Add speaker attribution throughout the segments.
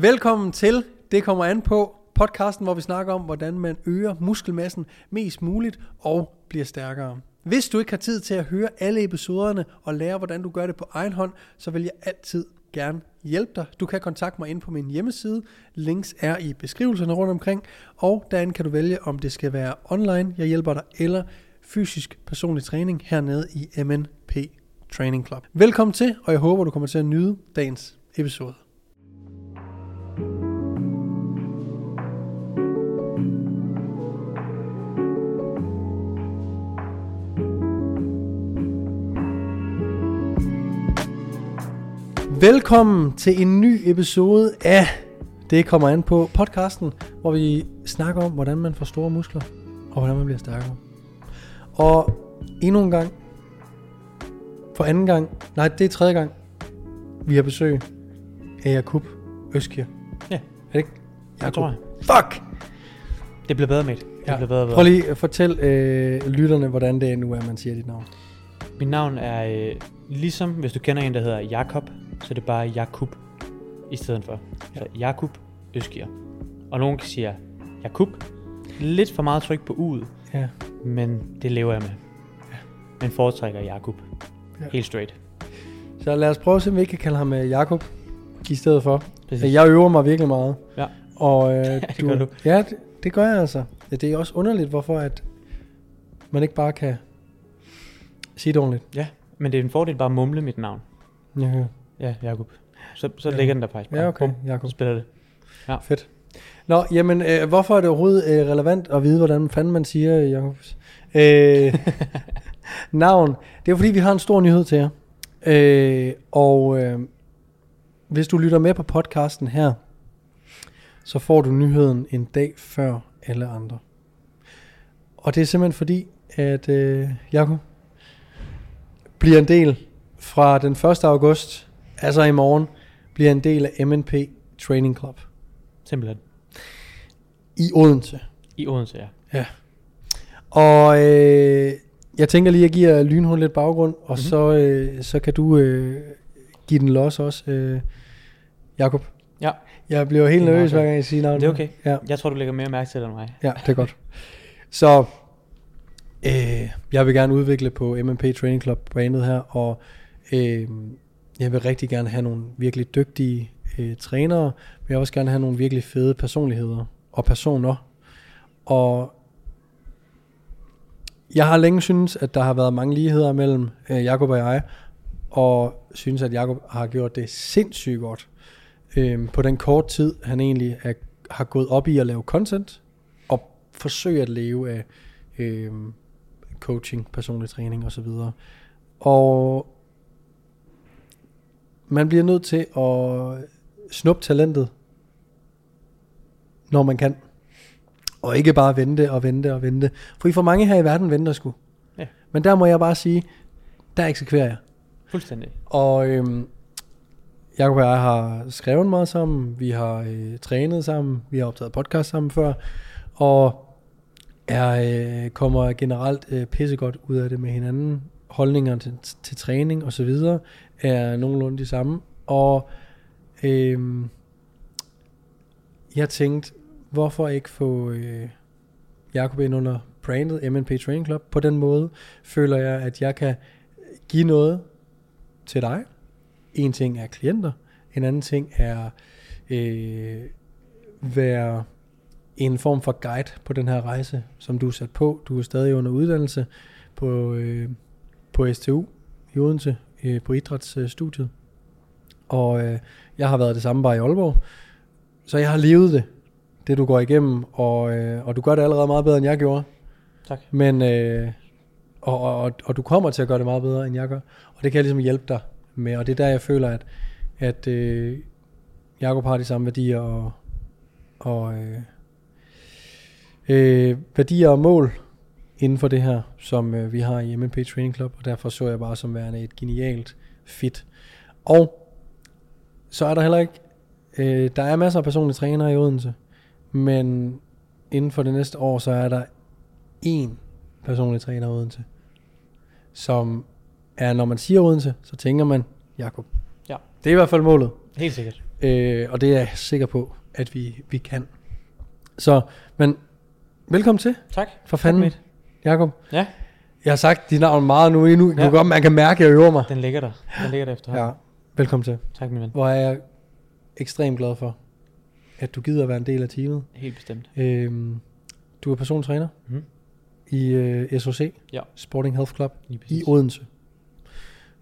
Speaker 1: Velkommen til Det kommer an på podcasten, hvor vi snakker om, hvordan man øger muskelmassen mest muligt og bliver stærkere. Hvis du ikke har tid til at høre alle episoderne og lære, hvordan du gør det på egen hånd, så vil jeg altid gerne hjælpe dig. Du kan kontakte mig ind på min hjemmeside. Links er i beskrivelserne rundt omkring. Og derinde kan du vælge, om det skal være online, jeg hjælper dig, eller fysisk personlig træning hernede i MNP Training Club. Velkommen til, og jeg håber, du kommer til at nyde dagens episode. Velkommen til en ny episode af Det kommer an på podcasten, hvor vi snakker om, hvordan man får store muskler, og hvordan man bliver stærkere. Og endnu en gang, for anden gang, nej det er tredje gang, vi har besøg af Jakub Øskir.
Speaker 2: Ja.
Speaker 1: Er det ikke?
Speaker 2: Jeg tror jeg.
Speaker 1: Fuck!
Speaker 2: Det bliver bedre med det.
Speaker 1: Ja.
Speaker 2: bliver bedre bedre.
Speaker 1: Prøv lige at fortæl øh, lytterne, hvordan det er nu, at man siger dit navn.
Speaker 2: Mit navn er, øh, ligesom hvis du kender en, der hedder Jakob, så er det bare Jakub i stedet for.
Speaker 1: Ja.
Speaker 2: Så Jakub Øskier. Og nogen siger Jakub. Lidt for meget tryk på u'et,
Speaker 1: Ja.
Speaker 2: men det lever jeg med. Men foretrækker Jakub.
Speaker 1: Ja.
Speaker 2: Helt straight.
Speaker 1: Så lad os prøve at se, om vi ikke kan kalde ham øh, Jakob i stedet for.
Speaker 2: Præcis.
Speaker 1: Jeg øver mig virkelig meget.
Speaker 2: Ja.
Speaker 1: Og, øh,
Speaker 2: det gør du.
Speaker 1: Ja, det, det gør jeg altså. Ja, det er også underligt, hvorfor at man ikke bare kan sige det ordentligt.
Speaker 2: Ja, men det er en fordel bare at mumle mit navn.
Speaker 1: Ja,
Speaker 2: Ja, Jakub. Så, så
Speaker 1: Ja.
Speaker 2: ligger den der faktisk bare.
Speaker 1: ja okay,
Speaker 2: Bum,
Speaker 1: Jacob.
Speaker 2: Spiller det.
Speaker 1: Fedt. Nå, jamen, øh, hvorfor er det overhovedet øh, relevant at vide, hvordan fanden man siger øh, Jakobs øh, navn? Det er fordi, vi har en stor nyhed til jer. Øh, og øh, hvis du lytter med på podcasten her, så får du nyheden en dag før alle andre. Og det er simpelthen fordi, at øh, Jakob bliver en del fra den 1. august, altså i morgen, bliver en del af MNP Training Club
Speaker 2: Simpelthen.
Speaker 1: i Odense.
Speaker 2: I Odense, ja.
Speaker 1: Og øh, jeg tænker lige, at jeg giver lynhul lidt baggrund, og
Speaker 2: Mhm.
Speaker 1: så, øh, så kan du øh, give den los også, øh, Jakob.
Speaker 2: Ja.
Speaker 1: Jeg bliver helt
Speaker 2: er
Speaker 1: nervøs, hver gang jeg siger navnet.
Speaker 2: Det er okay.
Speaker 1: Ja,
Speaker 2: Jeg tror, du lægger mere mærke til det end mig.
Speaker 1: ja, det er godt. Så øh, jeg vil gerne udvikle på MMP Training Club brandet her, og øh, jeg vil rigtig gerne have nogle virkelig dygtige øh, trænere, men jeg vil også gerne have nogle virkelig fede personligheder og personer. Og jeg har længe synes, at der har været mange ligheder mellem øh, Jakob og jeg, og synes, at Jakob har gjort det sindssygt godt. Øh, på den korte tid, han egentlig er, har gået op i at lave content, og forsøge at leve af øh, coaching, personlig træning osv. Og man bliver nødt til at snuppe talentet, når man kan. Og ikke bare vente og vente og vente. For I for mange her i verden venter sgu.
Speaker 2: Ja.
Speaker 1: Men der må jeg bare sige, der eksekverer jeg.
Speaker 2: Fuldstændig.
Speaker 1: Og øhm, Jacob og jeg har skrevet meget sammen, vi har øh, trænet sammen, vi har optaget podcast sammen før, og er, øh, kommer generelt øh, pissegodt ud af det med hinanden. Holdninger til, til træning og så videre er nogenlunde de samme. Og øh, jeg tænkte, hvorfor ikke få øh, Jakob ind under brandet MNP Training Club? På den måde føler jeg, at jeg kan give noget til dig. En ting er klienter, en anden ting er øh, være en form for guide på den her rejse, som du er sat på. Du er stadig under uddannelse på, øh, på STU i Odense, øh, på idrætsstudiet. Og øh, jeg har været det samme bare i Aalborg. Så jeg har levet det, det du går igennem, og, øh, og du gør det allerede meget bedre, end jeg gjorde.
Speaker 2: Tak.
Speaker 1: Men, øh, og, og, og, og du kommer til at gøre det meget bedre, end jeg gør. Og det kan jeg ligesom hjælpe dig med. Og det er der, jeg føler, at, at øh, Jacob har de samme værdier og, og øh, øh, værdier og mål inden for det her, som øh, vi har i MNP Training Club. Og derfor så jeg bare som værende et genialt fit. Og så er der heller ikke, øh, der er masser af personlige trænere i Odense, men inden for det næste år, så er der én personlig træner i Odense, som er, når man siger Odense, så tænker man Jakob.
Speaker 2: Ja.
Speaker 1: Det er i hvert fald målet.
Speaker 2: Helt sikkert.
Speaker 1: Øh, og det er jeg sikker på, at vi, vi kan. Så, men velkommen til,
Speaker 2: Tak.
Speaker 1: for fanden. Jakob.
Speaker 2: Ja,
Speaker 1: Jeg har sagt dit navn meget nu endnu. Ja. Du godt, man kan mærke, at jeg øver mig.
Speaker 2: den ligger der. Den ligger der efterhånden.
Speaker 1: Ja, velkommen til.
Speaker 2: Tak, min ven.
Speaker 1: Hvor er jeg ekstremt glad for, at du gider at være en del af teamet.
Speaker 2: Helt bestemt.
Speaker 1: Øhm, du er personlig træner
Speaker 2: Mhm.
Speaker 1: i øh, SOC,
Speaker 2: Ja.
Speaker 1: Sporting Health Club i. Odense.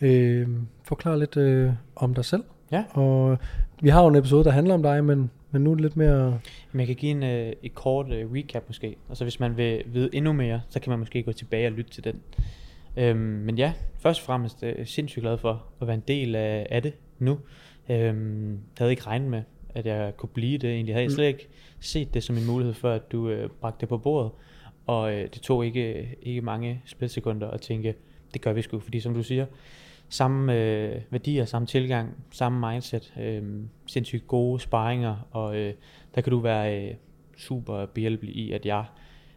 Speaker 1: Øhm, forklar lidt øh, om dig selv.
Speaker 2: Ja.
Speaker 1: Og vi har jo en episode, der handler om dig, men, men nu er det lidt mere...
Speaker 2: Men jeg kan give en, øh, et kort øh, recap måske. Og så hvis man vil vide endnu mere, så kan man måske gå tilbage og lytte til den. Øhm, men ja, først og fremmest øh, sindssygt glad for at være en del af, af det nu. Øhm, jeg havde ikke regnet med, at jeg kunne blive det egentlig. Jeg havde
Speaker 1: Mm.
Speaker 2: slet ikke set det som en mulighed for, at du øh, bragte det på bordet. Og øh, det tog ikke, ikke mange splitsekunder at tænke, det gør vi sgu. Fordi som du siger, samme øh, værdier, samme tilgang, samme mindset, øh, sindssygt gode sparringer, og øh, der kan du være øh, super behjælpelig i, at jeg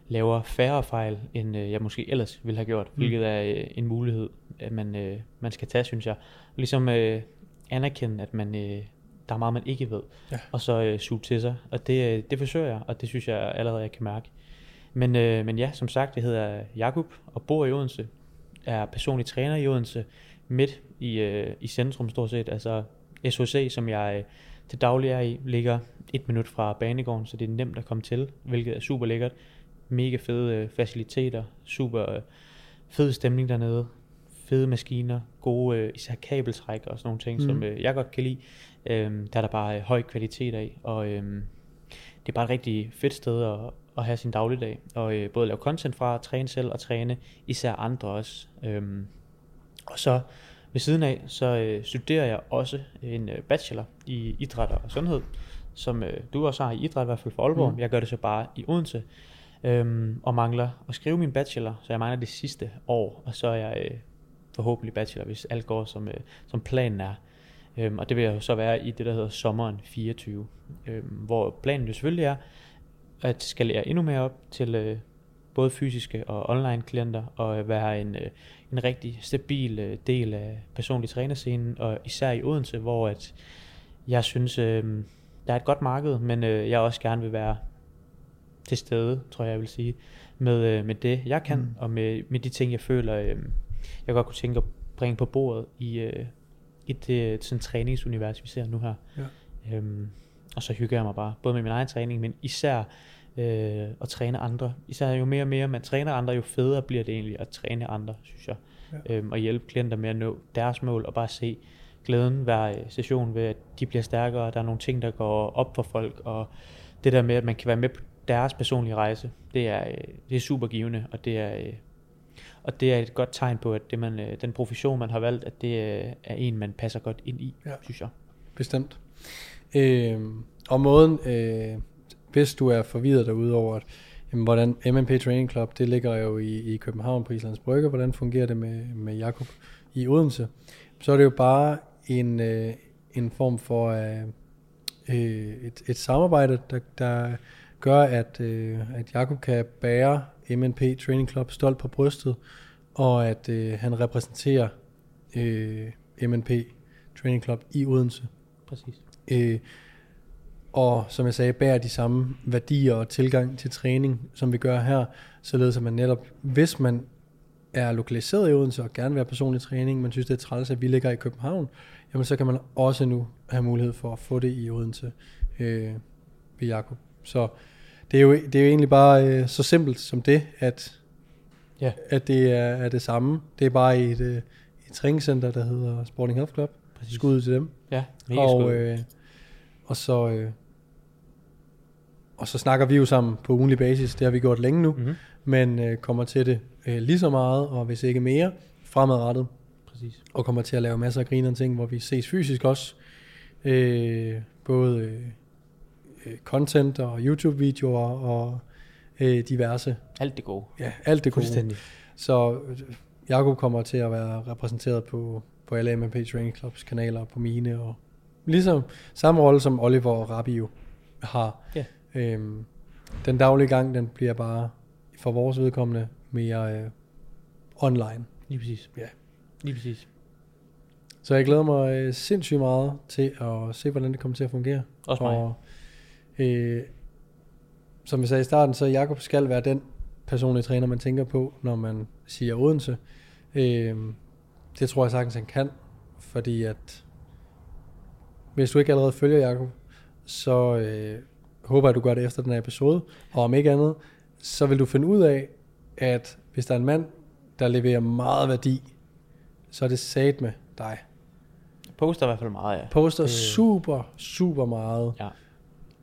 Speaker 2: laver færre fejl, end øh, jeg måske ellers ville have gjort,
Speaker 1: Mm.
Speaker 2: hvilket er øh, en mulighed, at man, øh, man skal tage, synes jeg. Og ligesom øh, anerkende, at man, øh, der er meget, man ikke ved,
Speaker 1: Ja.
Speaker 2: og så øh, suge til sig. Og det, øh, det forsøger jeg, og det synes jeg allerede, jeg kan mærke. Men, øh, men ja, som sagt, jeg hedder Jakub og bor i Odense, er personlig træner i Odense, midt i, øh, i centrum stort set. Altså SOC, som jeg øh, til daglig er i, ligger et minut fra banegården, så det er nemt at komme til, hvilket er super lækkert. Mega fede øh, faciliteter, super øh, fed stemning dernede, fede maskiner, gode øh, især kabeltræk og sådan nogle ting,
Speaker 1: Mhm.
Speaker 2: mm. som øh, jeg godt kan lide. Øhm, der er der bare øh, høj kvalitet af, og øhm, det er bare et rigtig fedt sted at, at have sin dagligdag, og øh, både lave content fra, træne selv og træne især andre også. Øhm, og så ved siden af, så øh, studerer jeg også en øh, bachelor i idræt og sundhed, som øh, du også har i idræt, i hvert fald for Aalborg. Mm. Jeg gør det så bare i Odense, øhm, og mangler at skrive min bachelor, så jeg mangler det sidste år, og så er jeg øh, forhåbentlig bachelor, hvis alt går som, øh, som planen er. Øhm, og det vil jeg jo så være i det, der hedder sommeren 24, øhm, hvor planen jo selvfølgelig er, at skalere endnu mere op til øh, både fysiske og online klienter, og være en, øh, en rigtig stabil øh, del af personlig trænerscenen, og især i Odense, hvor at jeg synes, øh, der er et godt marked, men øh, jeg også gerne vil være til stede, tror jeg, jeg vil sige, med, øh, med det, jeg kan,
Speaker 1: Mm.
Speaker 2: mm. og med, med de ting, jeg føler, øh, jeg godt kunne tænke at bringe på bordet i, øh, i det sådan træningsunivers, vi ser nu her.
Speaker 1: Ja.
Speaker 2: Øhm, og så hygger jeg mig bare, både med min egen træning, men især øh, at træne andre. Især jo mere og mere man træner andre, jo federe bliver det egentlig at træne andre, synes jeg.
Speaker 1: Ja.
Speaker 2: Øhm, og hjælpe klienter med at nå deres mål, og bare se glæden hver øh, session ved, at de bliver stærkere, der er nogle ting, der går op for folk, og det der med, at man kan være med på deres personlige rejse, det er, øh, det er super givende, og det er, øh, og det er et godt tegn på, at det man, øh, den profession, man har valgt, at det øh, er en, man passer godt ind i,
Speaker 1: Ja.
Speaker 2: synes jeg.
Speaker 1: Bestemt. Øhm, og måden, øh, hvis du er forvirret derude over, at jamen, hvordan MMP Training Club, det ligger jo i, i København på Islands Brygge, hvordan fungerer det med, med Jakob i Odense, så er det jo bare en, øh, en form for øh, øh, et, et samarbejde, der, der gør, at, øh, at Jakob kan bære MNP Training Club stolt på brystet, og at øh, han repræsenterer øh, MNP Training Club i Odense.
Speaker 2: Præcis.
Speaker 1: Øh, og som jeg sagde, bærer de samme værdier og tilgang til træning, som vi gør her, således at man netop, hvis man er lokaliseret i Odense og gerne vil have personlig træning, men synes det er træls, at vi ligger i København, jamen så kan man også nu have mulighed for at få det i Odense øh, ved Jakob. Så det er jo, det er jo egentlig bare øh, så simpelt som det, at,
Speaker 2: Ja.
Speaker 1: at det er, er det samme. Det er bare i et, øh, et træningscenter, der hedder Sporting Health Club.
Speaker 2: Præcis.
Speaker 1: Skud ud til dem.
Speaker 2: Ja, mega
Speaker 1: og, øh, og så øh, og så snakker vi jo sammen på ugenlig basis. Det har vi gjort længe nu,
Speaker 2: mm-hmm.
Speaker 1: men øh, kommer til det øh, lige så meget, og hvis ikke mere, fremadrettet.
Speaker 2: Præcis.
Speaker 1: Og kommer til at lave masser af grinerende ting, hvor vi ses fysisk også. Øh, både øh, øh, content og YouTube-videoer og øh, diverse.
Speaker 2: Alt det gode.
Speaker 1: Ja, alt det gode. Så øh, Jakob kommer til at være repræsenteret på, på alle MMP Training Clubs kanaler, på mine, og ligesom samme rolle som Oliver og Rabi jo har.
Speaker 2: Ja.
Speaker 1: Øhm, den daglige gang, den bliver bare for vores vedkommende mere øh, online.
Speaker 2: Lige præcis.
Speaker 1: Ja.
Speaker 2: Lige præcis.
Speaker 1: Så jeg glæder mig øh, sindssygt meget til at se, hvordan det kommer til at fungere.
Speaker 2: Også mig.
Speaker 1: Og øh, som jeg sagde i starten, så Jakob skal være den personlige træner, man tænker på, når man siger Odense. Øh, det tror jeg sagtens, han kan, fordi at hvis du ikke allerede følger Jakob, så øh, håber jeg, at du gør det efter den her episode. Og om ikke andet, så vil du finde ud af, at hvis der er en mand, der leverer meget værdi, så er det sat med dig.
Speaker 2: Poster i hvert fald meget, ja.
Speaker 1: Poster
Speaker 2: Øh.
Speaker 1: super, super meget.
Speaker 2: Ja.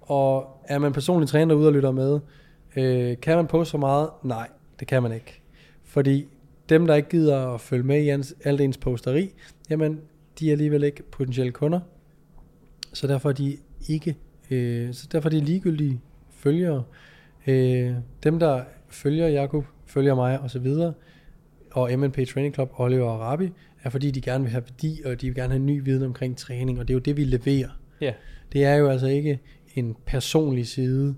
Speaker 1: Og er man personlig træner derude og lytter med, øh, kan man poste så meget? Nej, det kan man ikke. Fordi dem, der ikke gider at følge med i ens, alt ens posteri, jamen, de er alligevel ikke potentielle kunder. Så derfor er de ikke, øh, så derfor er de ligegyldige følgere. Øh, dem, der følger Jakob, følger mig og så videre, og MNP Training Club, Oliver og Rabi, er fordi de gerne vil have værdi, og de vil gerne have ny viden omkring træning, og det er jo det, vi leverer.
Speaker 2: Ja.
Speaker 1: Det er jo altså ikke en personlig side,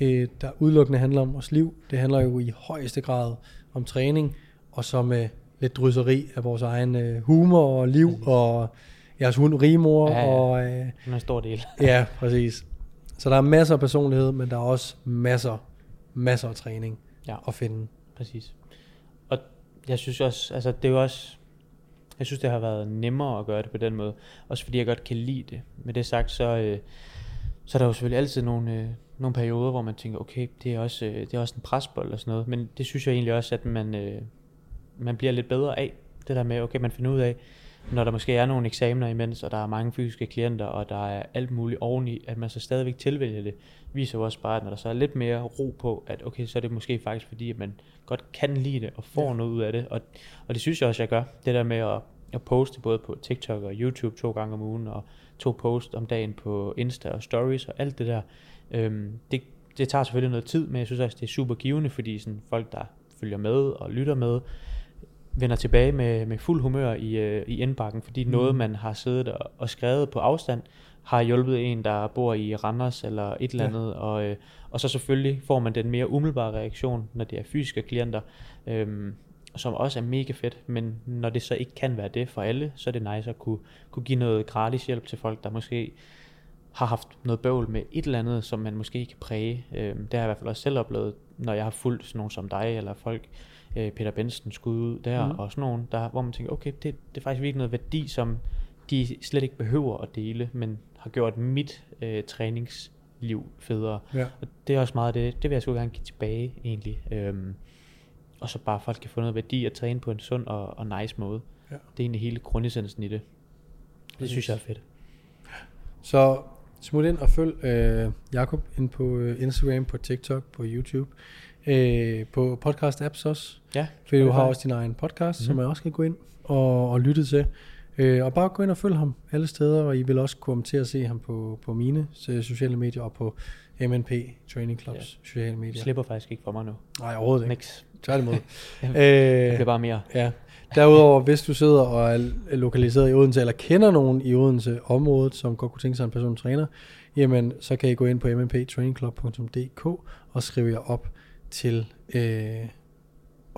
Speaker 1: øh, der udelukkende handler om vores liv. Det handler jo i højeste grad om træning, og så med lidt drysseri af vores egen øh, humor og liv, og jeres hund Rimor,
Speaker 2: Ja, ja.
Speaker 1: og øh,
Speaker 2: Det en stor del.
Speaker 1: ja, præcis. Så der er masser af personlighed, men der er også masser, masser af træning
Speaker 2: Ja.
Speaker 1: at finde.
Speaker 2: Præcis. Og jeg synes også, altså det er jo også, jeg synes det har været nemmere at gøre det på den måde. Også fordi jeg godt kan lide det. Med det sagt, så, øh, så er der jo selvfølgelig altid nogle, øh, nogle perioder, hvor man tænker, okay, det er også, øh, det er også en presbold og sådan noget. Men det synes jeg egentlig også, at man, øh, man bliver lidt bedre af. Det der med, okay, man finder ud af, når der måske er nogle eksamener imens, og der er mange fysiske klienter, og der er alt muligt oveni, at man så stadigvæk tilvælger det, viser jo også bare, at når der så er lidt mere ro på, at okay, så er det måske faktisk fordi, at man godt kan lide det, og får
Speaker 1: Ja.
Speaker 2: noget ud af det, og, og det synes jeg også, jeg gør. Det der med at, at poste både på TikTok og YouTube to gange om ugen, og to post om dagen på Insta og Stories og alt det der, øhm, det, det tager selvfølgelig noget tid, men jeg synes også, det er super givende, fordi sådan folk, der følger med og lytter med, vender tilbage med, med fuld humør i, øh, i indbakken, fordi
Speaker 1: Mm.
Speaker 2: noget, man har siddet og, og skrevet på afstand, har hjulpet en, der bor i Randers eller et eller
Speaker 1: Ja.
Speaker 2: andet, og, øh, og så selvfølgelig får man den mere umiddelbare reaktion, når det er fysiske klienter, øhm, som også er mega fedt, men når det så ikke kan være det for alle, så er det nice at kunne, kunne give noget gratis hjælp til folk, der måske har haft noget bøvl med et eller andet, som man måske kan præge. Øhm, det har jeg i hvert fald også selv oplevet, når jeg har fulgt sådan nogen som dig, eller folk, øh, Peter Benson skud ud der, mm. og sådan nogen, der, hvor man tænker, okay, det, det er faktisk virkelig noget værdi, som de slet ikke behøver at dele, men har gjort mit øh, træningsliv federe.
Speaker 1: Ja.
Speaker 2: Og det er også meget det, det vil jeg sgu gerne give tilbage egentlig. Øhm, og så bare folk kan få noget værdi at træne på en sund og, og nice måde.
Speaker 1: Ja.
Speaker 2: Det er egentlig hele grundessensen i det. Det
Speaker 1: Præcis.
Speaker 2: synes jeg er fedt.
Speaker 1: Så smut ind og følg øh, Jakob ind på øh, Instagram, på TikTok, på YouTube, øh, på podcast apps også.
Speaker 2: Ja,
Speaker 1: Fordi du har også din egen podcast, mm.
Speaker 2: Mhm.
Speaker 1: som man også kan gå ind og, og lytte til. Øh, og bare gå ind og følg ham alle steder, og I vil også komme til at se ham på, på mine øh, sociale medier og på MNP Training Clubs
Speaker 2: Ja.
Speaker 1: sociale medier.
Speaker 2: slipper faktisk ikke for mig nu.
Speaker 1: Nej, overhovedet ikke.
Speaker 2: Niks.
Speaker 1: Tværtimod.
Speaker 2: Jeg bliver bare mere.
Speaker 1: ja. Derudover, hvis du sidder og er lokaliseret i Odense, eller kender nogen i Odense området, som godt kunne tænke sig en personlig træner, jamen så kan I gå ind på mnptrainingclub.dk og skrive jer op til øh,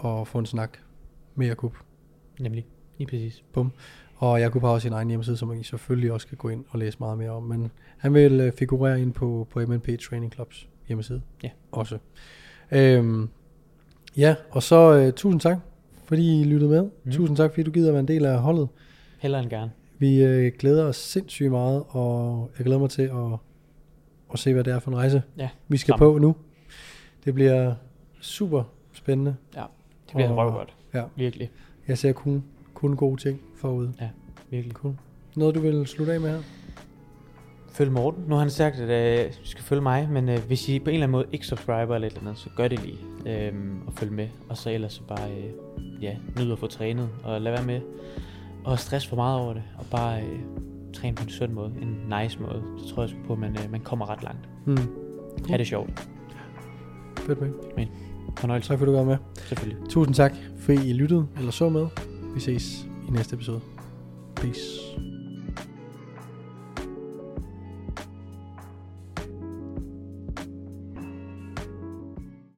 Speaker 1: at få en snak med Jakub.
Speaker 2: Nemlig. Lige præcis.
Speaker 1: Og Jakub har også sin egen hjemmeside, som I selvfølgelig også kan gå ind og læse meget mere om. Men han vil øh, figurere ind på, på MNP Training Clubs hjemmeside.
Speaker 2: Ja.
Speaker 1: Også. Øhm, ja, og så øh, tusind tak, fordi I lyttede med. Mm. Tusind tak, fordi du gider være en del af holdet.
Speaker 2: Heller end gerne.
Speaker 1: Vi øh, glæder os sindssygt meget, og jeg glæder mig til at, at se, hvad det er for en rejse,
Speaker 2: Ja,
Speaker 1: vi skal
Speaker 2: sammen.
Speaker 1: på nu. Det bliver super spændende.
Speaker 2: Det bliver
Speaker 1: Og-
Speaker 2: røvgodt.
Speaker 1: Ja.
Speaker 2: Virkelig.
Speaker 1: Jeg ser kun, kun gode ting forud.
Speaker 2: Virkelig.
Speaker 1: Cool. Noget, du vil slutte af med her?
Speaker 2: Følg Morten. Nu har han sagt, at øh, du skal følge mig, men øh, hvis I på en eller anden måde ikke subscriber eller et eller andet, så gør det lige. Øhm, og følg med. Og så ellers så bare, øh, ja, nyd at få trænet. Og lad være med at stresse for meget over det. Og bare øh, træne på en sund måde. En nice måde. Så tror jeg på, at man, øh, man kommer ret langt.
Speaker 1: Hmm.
Speaker 2: Ha' det sjovt.
Speaker 1: Fedt med.
Speaker 2: Fornøjelse.
Speaker 1: Tak fordi du var med.
Speaker 2: Selvfølgelig.
Speaker 1: Tusind tak, fordi I lyttede eller så med. Vi ses i næste episode. Peace.